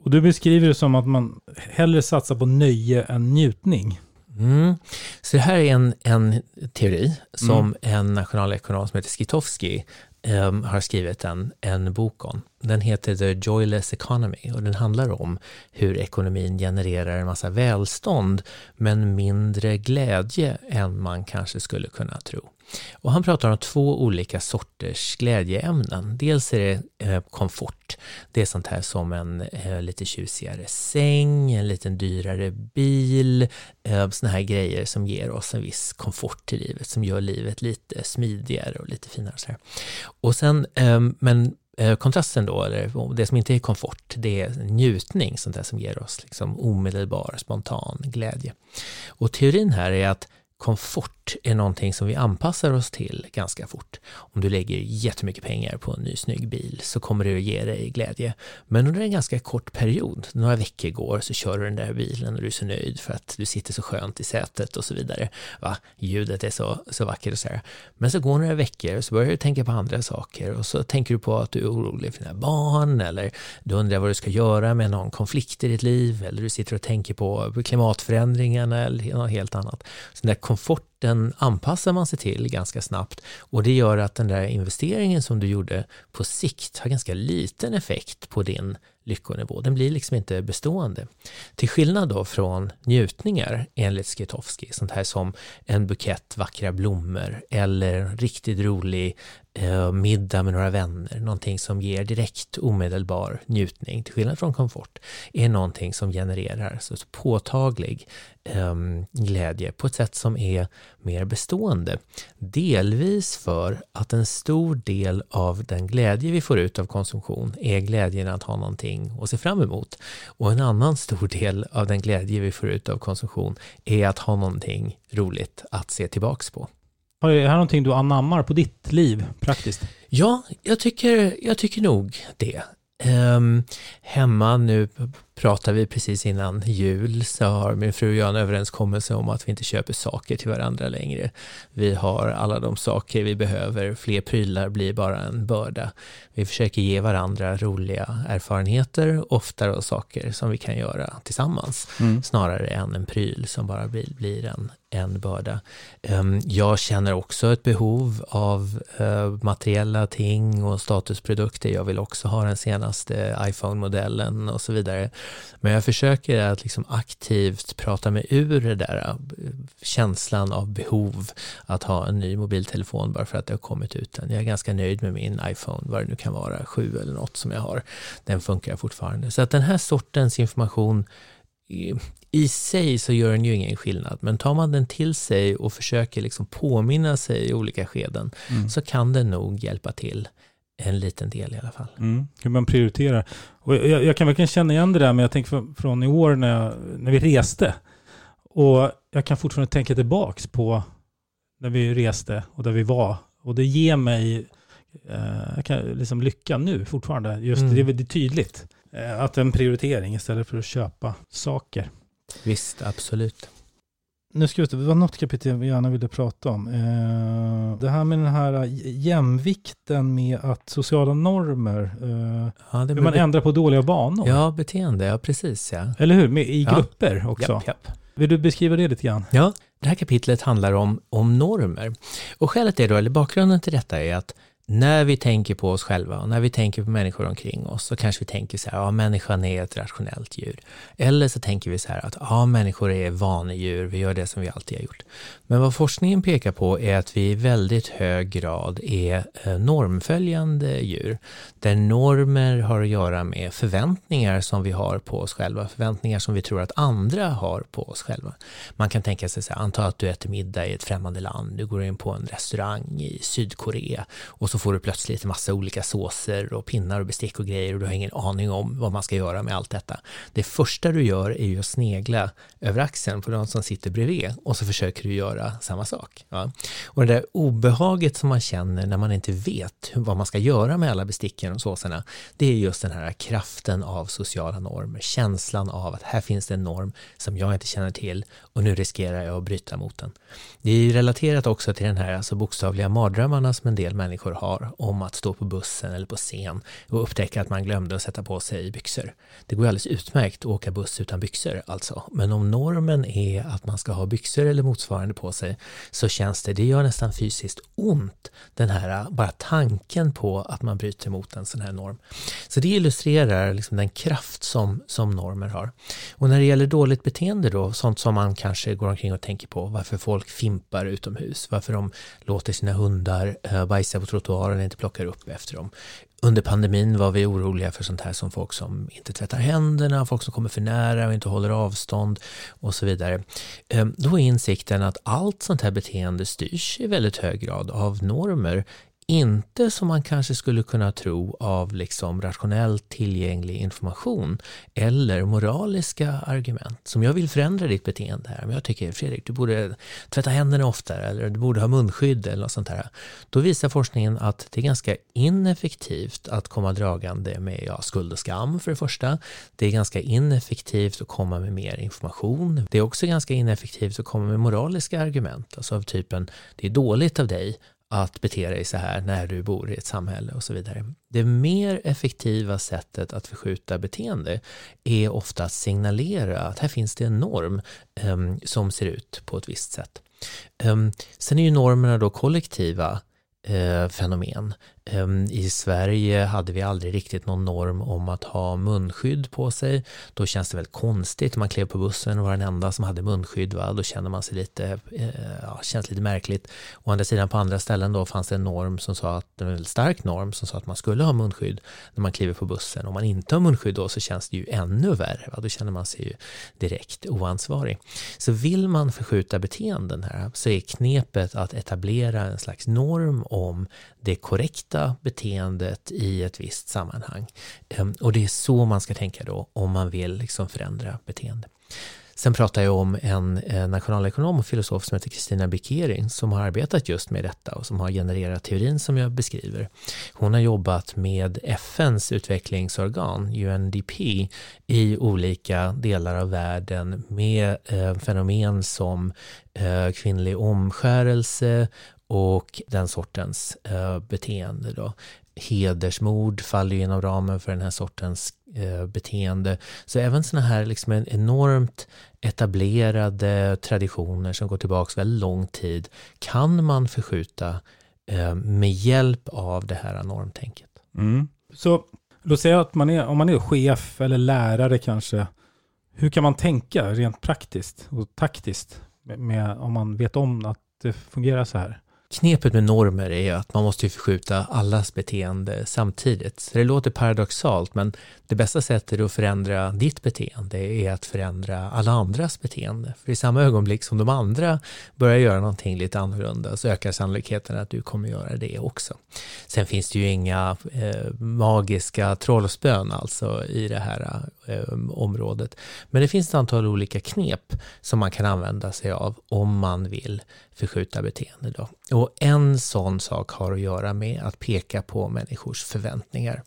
Och du beskriver det som att man hellre satsar på nöje än njutning. Mm. Så det här är en, en teori som mm. en nationalekonom som heter Skitowski um, har skrivit en, en bok om. Den heter The Joyless Economy och den handlar om hur ekonomin genererar en massa välstånd men mindre glädje än man kanske skulle kunna tro. Och han pratar om två olika sorters glädjeämnen. Dels är det eh, komfort. Det är sånt här som en eh, lite tjusigare säng, en lite dyrare bil, eh, såna här grejer som ger oss en viss komfort i livet, som gör livet lite smidigare och lite finare. Så här. Och sen, eh, men eh, kontrasten då, eller det som inte är komfort, det är njutning, sånt där som ger oss liksom omedelbar, spontan glädje. Och teorin här är att komfort är någonting som vi anpassar oss till ganska fort. Om du lägger jättemycket pengar på en ny snygg bil så kommer det att ge dig glädje. Men under en ganska kort period, några veckor går, så kör du den där bilen och du är så nöjd för att du sitter så skönt i sätet och så vidare. Va? Ljudet är så, så vackert och så här. Men så går några veckor och så börjar du tänka på andra saker och så tänker du på att du är orolig för dina barn eller du undrar vad du ska göra med någon konflikt i ditt liv eller du sitter och tänker på klimatförändringarna eller något helt annat. Så den där komfort den anpassar man sig till ganska snabbt och det gör att den där investeringen som du gjorde på sikt har ganska liten effekt på din lyckonivå. Den blir liksom inte bestående. Till skillnad då från njutningar enligt Skitowski, sånt här som en bukett vackra blommor eller en riktigt rolig eh, middag med några vänner, någonting som ger direkt omedelbar njutning, till skillnad från komfort, är någonting som genererar så påtaglig eh, glädje på ett sätt som är mer bestående. Delvis för att en stor del av den glädje vi får ut av konsumtion är glädjen att ha någonting att se fram emot. Och en annan stor del av den glädje vi får ut av konsumtion är att ha någonting roligt att se tillbaks på. Är det här någonting du anammar på ditt liv praktiskt? Ja, jag tycker, jag tycker nog det. Um, hemma nu pratar vi precis innan jul så har min fru och jag en överenskommelse om att vi inte köper saker till varandra längre. Vi har alla de saker vi behöver, fler prylar blir bara en börda. Vi försöker ge varandra roliga erfarenheter, oftare och saker som vi kan göra tillsammans, mm. snarare än en pryl som bara blir, blir en, en börda. Ehm, jag känner också ett behov av eh, materiella ting och statusprodukter. Jag vill också ha den senaste iPhone-modellen och så vidare. Men jag försöker att liksom aktivt prata mig ur det där eh, känslan av behov att ha en ny mobiltelefon bara för att det har kommit ut en. Jag är ganska nöjd med min iPhone, vad det nu kan vara, sju eller något som jag har. Den funkar fortfarande. Så att den här sortens information i sig så gör den ju ingen skillnad, men tar man den till sig och försöker liksom påminna sig i olika skeden mm. så kan den nog hjälpa till en liten del i alla fall. Mm, hur man prioriterar. Och jag, jag, kan verkligen känna igen det där, men jag tänker från i år när, jag, när vi reste. Och jag kan fortfarande tänka tillbaks på när vi reste och där vi var. Och det ger mig eh, kan, liksom lycka nu fortfarande. Just mm. det, det är tydligt. Eh, att en prioritering istället för att köpa saker. Visst, absolut. Nu ska vi se, det var något kapitel vi gärna ville prata om. Eh, det här med den här jämvikten med att sociala normer, eh, ja, hur man ändrar på dåliga vanor. Ja, beteende, ja precis. Ja. Eller hur, med, i grupper ja. också. Japp, japp. Vill du beskriva det lite grann? Ja, det här kapitlet handlar om, om normer. Och skälet är då, eller bakgrunden till detta är att när vi tänker på oss själva och när vi tänker på människor omkring oss så kanske vi tänker så här, ja människan är ett rationellt djur. Eller så tänker vi så här att ja människor är vanedjur, vi gör det som vi alltid har gjort. Men vad forskningen pekar på är att vi i väldigt hög grad är eh, normföljande djur. Där normer har att göra med förväntningar som vi har på oss själva, förväntningar som vi tror att andra har på oss själva. Man kan tänka sig så här, anta att du äter middag i ett främmande land, du går in på en restaurang i Sydkorea och så får du plötsligt en massa olika såser och pinnar och bestick och grejer och du har ingen aning om vad man ska göra med allt detta. Det första du gör är ju att snegla över axeln på någon som sitter bredvid och så försöker du göra samma sak. Ja. Och det där obehaget som man känner när man inte vet vad man ska göra med alla besticken och såserna, det är just den här kraften av sociala normer, känslan av att här finns det en norm som jag inte känner till och nu riskerar jag att bryta mot den. Det är ju relaterat också till den här alltså bokstavliga mardrömmarna som en del människor har om att stå på bussen eller på scen och upptäcka att man glömde att sätta på sig byxor. Det går alldeles utmärkt att åka buss utan byxor alltså, men om normen är att man ska ha byxor eller motsvarande på sig så känns det, det gör nästan fysiskt ont, den här bara tanken på att man bryter mot en sån här norm. Så det illustrerar liksom den kraft som, som normer har. Och när det gäller dåligt beteende då, sånt som man kanske går omkring och tänker på, varför folk fimpar utomhus, varför de låter sina hundar eh, bajsa på trottoaren och inte plockar upp efter dem. Under pandemin var vi oroliga för sånt här som folk som inte tvättar händerna, folk som kommer för nära och inte håller avstånd och så vidare. Ehm, då är insikten att allt sånt här beteende styrs i väldigt hög grad av normer inte som man kanske skulle kunna tro av liksom rationellt tillgänglig information eller moraliska argument. Som jag vill förändra ditt beteende här, men jag tycker Fredrik, du borde tvätta händerna oftare eller du borde ha munskydd eller något sånt här. Då visar forskningen att det är ganska ineffektivt att komma dragande med ja, skuld och skam för det första. Det är ganska ineffektivt att komma med mer information. Det är också ganska ineffektivt att komma med moraliska argument, alltså av typen det är dåligt av dig att bete dig så här när du bor i ett samhälle och så vidare. Det mer effektiva sättet att förskjuta beteende är ofta att signalera att här finns det en norm um, som ser ut på ett visst sätt. Um, sen är ju normerna då kollektiva uh, fenomen. Ehm, I Sverige hade vi aldrig riktigt någon norm om att ha munskydd på sig. Då känns det väldigt konstigt. Man klev på bussen och var den enda som hade munskydd. Va? Då känner man sig lite, eh, ja, känns lite märkligt. Å andra sidan på andra ställen då fanns det en norm som sa att, en väldigt stark norm som sa att man skulle ha munskydd när man kliver på bussen. Om man inte har munskydd då så känns det ju ännu värre. Va? Då känner man sig ju direkt oansvarig. Så vill man förskjuta beteenden här så är knepet att etablera en slags norm om det korrekta beteendet i ett visst sammanhang. Ehm, och det är så man ska tänka då om man vill liksom förändra beteende. Sen pratar jag om en eh, nationalekonom och filosof som heter Kristina Bikering som har arbetat just med detta och som har genererat teorin som jag beskriver. Hon har jobbat med FNs utvecklingsorgan UNDP i olika delar av världen med eh, fenomen som eh, kvinnlig omskärelse och den sortens eh, beteende. Då. Hedersmord faller inom ramen för den här sortens eh, beteende. Så även sådana här liksom enormt etablerade traditioner som går tillbaka väldigt lång tid kan man förskjuta eh, med hjälp av det här normtänket. Mm. Så låt säga att man är, om man är chef eller lärare kanske, hur kan man tänka rent praktiskt och taktiskt med, med, om man vet om att det fungerar så här? Knepet med normer är att man måste förskjuta allas beteende samtidigt. Så det låter paradoxalt, men det bästa sättet att förändra ditt beteende är att förändra alla andras beteende. För i samma ögonblick som de andra börjar göra någonting lite annorlunda så ökar sannolikheten att du kommer göra det också. Sen finns det ju inga eh, magiska trollspön alltså i det här eh, området. Men det finns ett antal olika knep som man kan använda sig av om man vill förskjuta beteende. Då. Och en sån sak har att göra med att peka på människors förväntningar.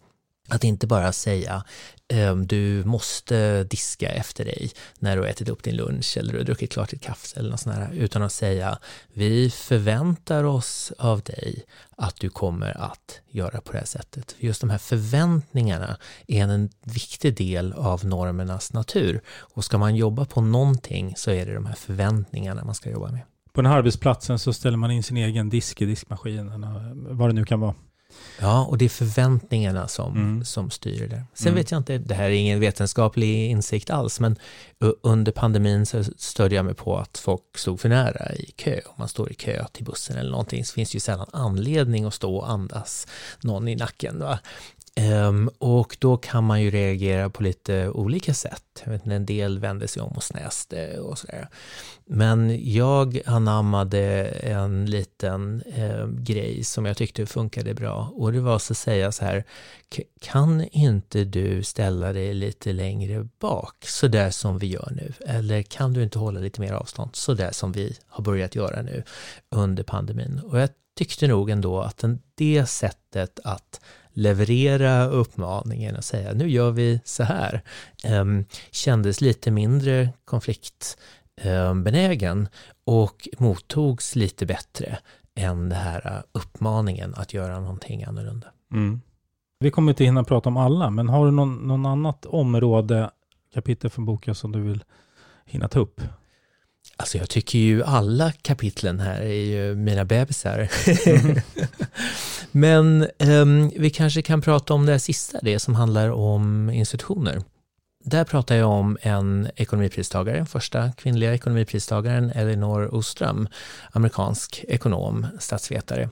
Att inte bara säga ehm, du måste diska efter dig när du har ätit upp din lunch eller du har druckit klart ditt kaffe eller något sånt här, utan att säga vi förväntar oss av dig att du kommer att göra på det här sättet. Just de här förväntningarna är en viktig del av normernas natur och ska man jobba på någonting så är det de här förväntningarna man ska jobba med. På den här arbetsplatsen så ställer man in sin egen disk i diskmaskinen, vad det nu kan vara. Ja, och det är förväntningarna som, Mm. som styr det. Sen Mm. vet jag inte, det här är ingen vetenskaplig insikt alls, men under pandemin så stödde jag mig på att folk stod för nära i kö. Om man står i kö till bussen eller någonting så finns det ju sällan anledning att stå och andas någon i nacken. Va? Um, och då kan man ju reagera på lite olika sätt. Jag vet, inte, en del vände sig om och snäste och sådär. Men jag anammade en liten eh, grej som jag tyckte funkade bra. Och det var så att säga så här, kan inte du ställa dig lite längre bak, så där som vi gör nu? Eller kan du inte hålla lite mer avstånd, så där som vi har börjat göra nu under pandemin? Och jag tyckte nog ändå att den, det sättet att leverera uppmaningen och säga nu gör vi så här, em, kändes lite mindre konfliktbenägen och mottogs lite bättre än den här eh, uppmaningen att göra någonting annorlunda. Mm. Vi kommer inte hinna prata om alla, men har du någon, någon annat område, kapitel från boken som du vill hinna ta upp? Alltså jag tycker ju alla kapitlen här är ju mina bebisar. (laughs) Men ehm, vi kanske kan prata om det här sista, det som handlar om institutioner. Där pratar jag om en ekonomipristagare, första kvinnliga ekonomipristagaren Elinor Ostrom, amerikansk ekonom, statsvetare,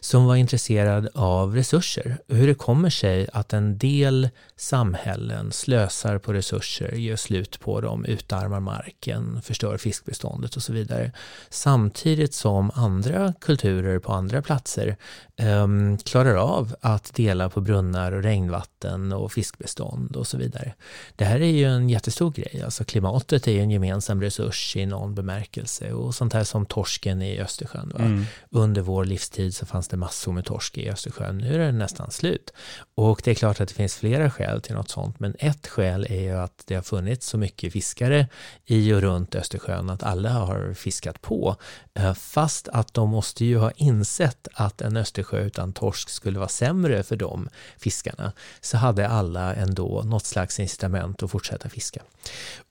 som var intresserad av resurser. Hur det kommer sig att en del samhällen slösar på resurser, gör slut på dem, utarmar marken, förstör fiskbeståndet och så vidare. Samtidigt som andra kulturer på andra platser ehm, klarar av att dela på brunnar och regnvatten och fiskbestånd och så vidare. Det här är ju en jättestor grej. Alltså klimatet är ju en gemensam resurs i någon bemärkelse och sånt här som torsken i Östersjön. Mm. Under vår livstid så fanns det massor med torsk i Östersjön. Nu är den nästan slut. Och det är klart att det finns flera skäl till något sånt, men ett skäl är ju att det har funnits så mycket fiskare i och runt Östersjön att alla har fiskat på. Eh, Fast att de måste ju ha insett att en Östersjö utan torsk skulle vara sämre för de fiskarna, så hade alla ändå något slags incitament att fortsätta fiska.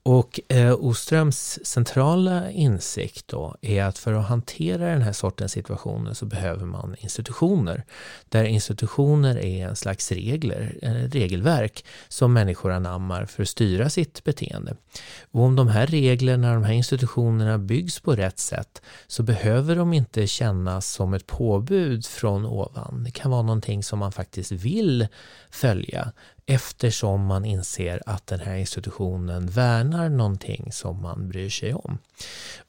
Och eh, Oströms centrala insikt då är att för att hantera den här sortens situationer så behöver man institutioner. Där institutioner är en slags regler, eh, regelverk som människor anammar för att styra sitt beteende. Och om de här reglerna, de här institutionerna byggs på rätt sätt så behöver de inte kännas som ett påbud från ovan. Det kan vara någonting som man faktiskt vill följa eftersom man inser att den här institutionen värnar någonting som man bryr sig om.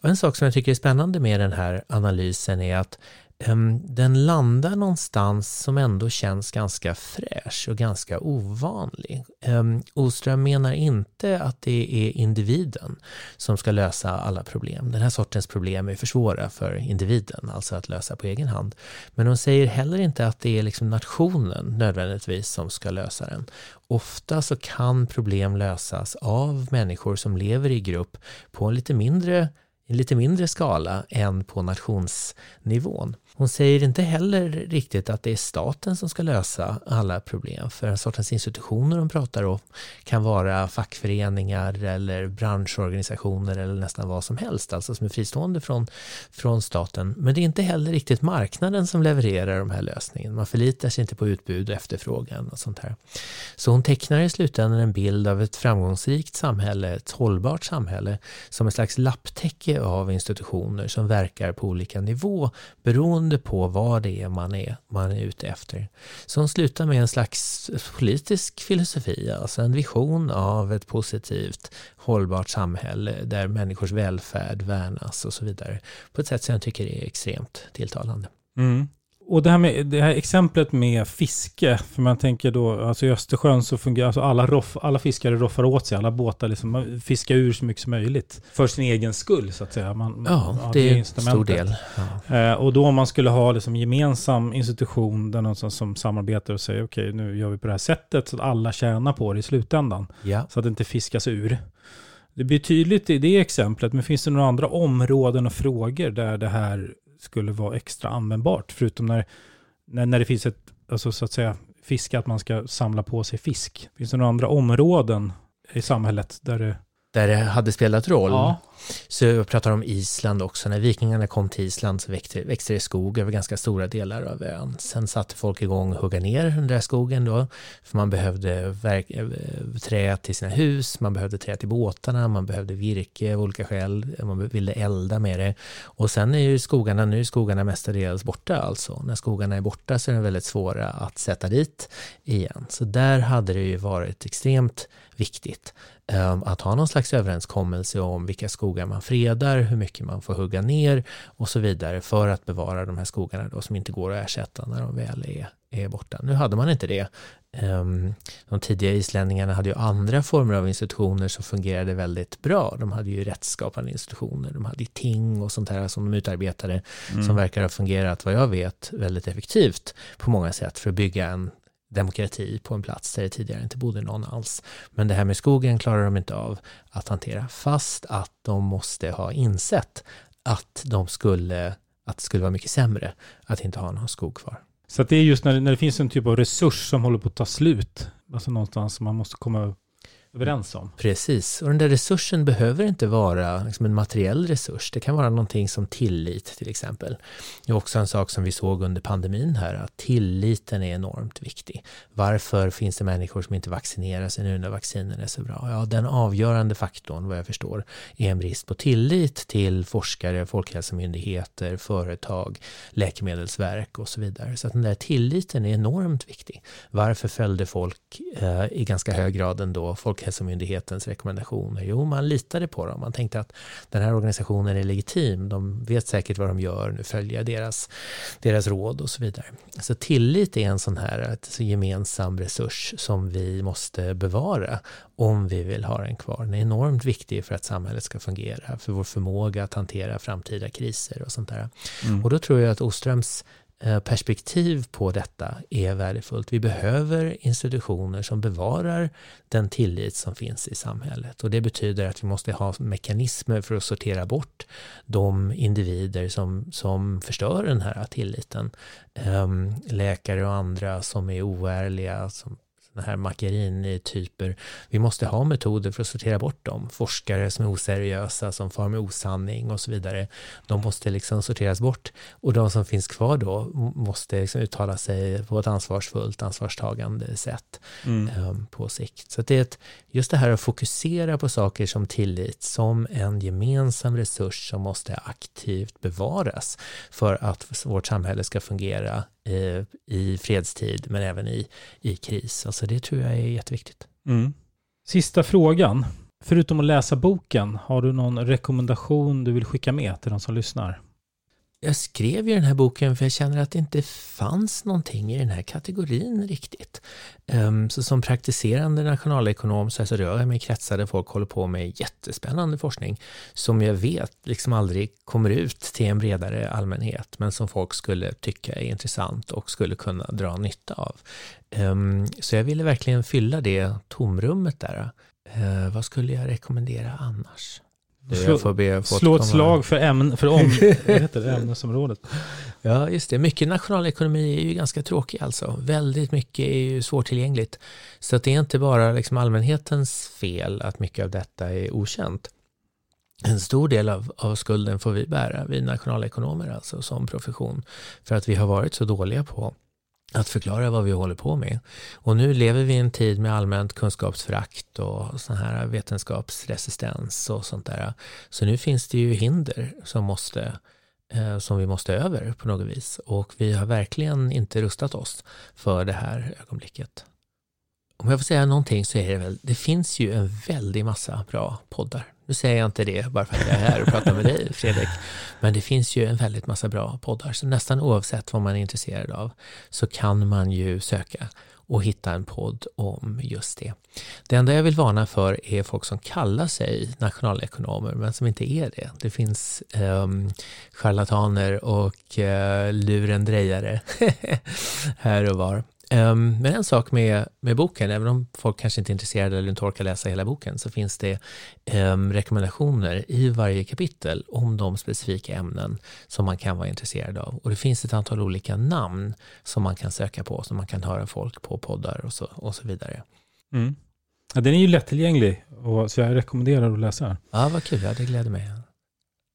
Och en sak som jag tycker är spännande med den här analysen är att Ehm, den landar någonstans som ändå känns ganska fräsch och ganska ovanlig. Ehm, Oström menar inte att det är individen som ska lösa alla problem. Den här sortens problem är för svåra för individen, alltså att lösa på egen hand. Men hon säger heller inte att det är liksom nationen nödvändigtvis som ska lösa den. Ofta så kan problem lösas av människor som lever i grupp på en lite mindre en lite mindre skala än på nationsnivån. Hon säger inte heller riktigt att det är staten som ska lösa alla problem, för en sortens institutioner hon pratar om kan vara fackföreningar eller branschorganisationer eller nästan vad som helst, alltså som är fristående från, från staten. Men det är inte heller riktigt marknaden som levererar de här lösningarna. Man förlitar sig inte på utbud och efterfrågan och sånt här. Så hon tecknar i slutändan en bild av ett framgångsrikt samhälle, ett hållbart samhälle, som en slags lapptäcke av institutioner som verkar på olika nivå beroende på vad det är man är, man är ute efter. Som slutar med en slags politisk filosofi, alltså en vision av ett positivt, hållbart samhälle där människors välfärd värnas och så vidare. På ett sätt som jag tycker är extremt tilltalande. Mm. Och det här, med, det här exemplet med fiske, för man tänker då, alltså i Östersjön så fungerar, alltså alla, roff, alla fiskare roffar åt sig, alla båtar liksom, fiskar ur så mycket som möjligt. För sin egen skull så att säga. Man, Ja, man- det är en stor del. Ja. Eh, och då om man skulle ha liksom gemensam institution där någon som, som samarbetar och säger okej nu gör vi på det här sättet så att alla tjänar på det i slutändan. Ja. Så att det inte fiskas ur. Det blir tydligt i det exemplet, men finns det några andra områden och frågor där det här skulle vara extra användbart? Förutom när, när, när det finns ett, alltså så att säga, fiske, att man ska samla på sig fisk. Finns det några andra områden i samhället där det där det hade spelat roll. Ja. Så jag pratar om Island också. När vikingarna kom till Island så växte, växte det skog över ganska stora delar av ön. Sen satte folk igång att hugga ner den där skogen då. För man behövde verk, eh, trä till sina hus, man behövde trä till båtarna, man behövde virke av olika skäl, man ville elda med det. Och sen är ju skogarna, nu är skogarna mestadels borta alltså. När skogarna är borta så är de väldigt svåra att sätta dit igen. Så där hade det ju varit extremt viktigt att ha någon slags överenskommelse om vilka skogar man fredar, hur mycket man får hugga ner och så vidare för att bevara de här skogarna då som inte går att ersätta när de väl är, är borta. Nu hade man inte det. Ehm, de tidiga islänningarna hade ju andra former av institutioner som fungerade väldigt bra. De hade ju rättsskapande institutioner, de hade ju ting och sånt här som de utarbetade mm. som verkar ha fungerat, vad jag vet, väldigt effektivt på många sätt för att bygga en demokrati på en plats där det tidigare inte bodde någon alls. Men det här med skogen klarar de inte av att hantera, fast att de måste ha insett att de skulle, att det skulle vara mycket sämre att inte ha någon skog kvar. Så det är just när, när det finns en typ av resurs som håller på att ta slut, alltså någonstans som man måste komma överens om. Precis, och den där resursen behöver inte vara liksom en materiell resurs. Det kan vara någonting som tillit till exempel. Det är också en sak som vi såg under pandemin här, att tilliten är enormt viktig. Varför finns det människor som inte vaccinerar sig nu när vaccinen är så bra? Ja, den avgörande faktorn, vad jag förstår, är en brist på tillit till forskare, folkhälsomyndigheter, företag, läkemedelsverk och så vidare. Så att den där tilliten är enormt viktig. Varför följde folk eh, i ganska hög grad ändå folk Folkhälsomyndighetens rekommendationer? Jo, man litade på dem. Man tänkte att den här organisationen är legitim. De vet säkert vad de gör. Nu följer jag deras, deras råd och så vidare. Så tillit är en sån här ett gemensam resurs som vi måste bevara om vi vill ha den kvar. Den är enormt viktig för att samhället ska fungera, för vår förmåga att hantera framtida kriser och sånt där. Mm. Och då tror jag att Oströms Eh, perspektiv på detta är värdefullt. Vi behöver institutioner som bevarar den tillit som finns i samhället och det betyder att vi måste ha mekanismer för att sortera bort de individer som, som förstör den här tilliten. Ehm, läkare och andra som är oärliga, som sådana här Macchiarini-typer. Vi måste ha metoder för att sortera bort dem. Forskare som är oseriösa, som far med osanning och så vidare. De måste liksom sorteras bort. Och de som finns kvar då måste liksom uttala sig på ett ansvarsfullt, ansvarstagande sätt mm. um, på sikt. Så det är ett, just det här att fokusera på saker som tillit som en gemensam resurs som måste aktivt bevaras för att vårt samhälle ska fungera Eh, i fredstid men även i, i kris. Alltså det tror jag är jätteviktigt. Mm. Sista frågan. Förutom att läsa boken, har du någon rekommendation du vill skicka med till de som lyssnar? Jag skrev ju den här boken för jag känner att det inte fanns någonting i den här kategorin riktigt. Ehm, så som praktiserande nationalekonom så alltså rör jag mig i kretsar där folk håller på med jättespännande forskning som jag vet liksom aldrig kommer ut till en bredare allmänhet men som folk skulle tycka är intressant och skulle kunna dra nytta av. Ehm, så jag ville verkligen fylla det tomrummet där. Ehm, vad skulle jag rekommendera annars? Slå, slå ett slag för, ämn, för om, (laughs) heter det, ämnesområdet. Ja, just det. Mycket nationalekonomi är ju ganska tråkig alltså. Väldigt mycket är ju svårtillgängligt. Så att det är inte bara liksom allmänhetens fel att mycket av detta är okänt. En stor del av, av skulden får vi bära, vi nationalekonomer alltså som profession, för att vi har varit så dåliga på att förklara vad vi håller på med. Och nu lever vi i en tid med allmänt kunskapsförakt och sån här vetenskapsresistens och sånt där. Så nu finns det ju hinder som, måste, eh, som vi måste över på något vis. Och vi har verkligen inte rustat oss för det här ögonblicket. Om jag får säga någonting så är det väl, det finns ju en väldig massa bra poddar. Nu säger jag inte det bara för att jag är här och pratar med dig, Fredrik. Men det finns ju en väldigt massa bra poddar. Så nästan oavsett vad man är intresserad av så kan man ju söka och hitta en podd om just det. Det enda jag vill varna för är folk som kallar sig nationalekonomer men som inte är det. Det finns um, charlataner och uh, lurendrejare (laughs) här och var. Um, men en sak med, med boken, även om folk kanske inte är intresserade eller inte orkar läsa hela boken, så finns det um, rekommendationer i varje kapitel om de specifika ämnen som man kan vara intresserad av. Och det finns ett antal olika namn som man kan söka på, som man kan höra folk på poddar och så, och så vidare. Mm. Ja, den är ju lättillgänglig, och, så jag rekommenderar att läsa den. Ja, vad kul. Ja, det gläder mig.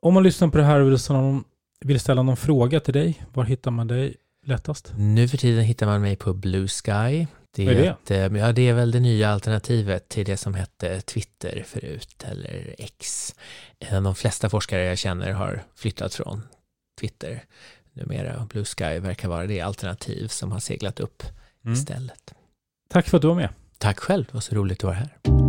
Om man lyssnar på det här och vill ställa någon, vill ställa någon fråga till dig, var hittar man dig lättast? Nu för tiden hittar man mig på Blue Sky. Det Vad är det? eh, ja, det är väl det nya alternativet till det som hette Twitter förut, eller X. De flesta forskare jag känner har flyttat från Twitter numera. Blue Sky verkar vara det alternativ som har seglat upp Mm. istället. Tack för att du var med. Tack själv, det var så roligt att vara här.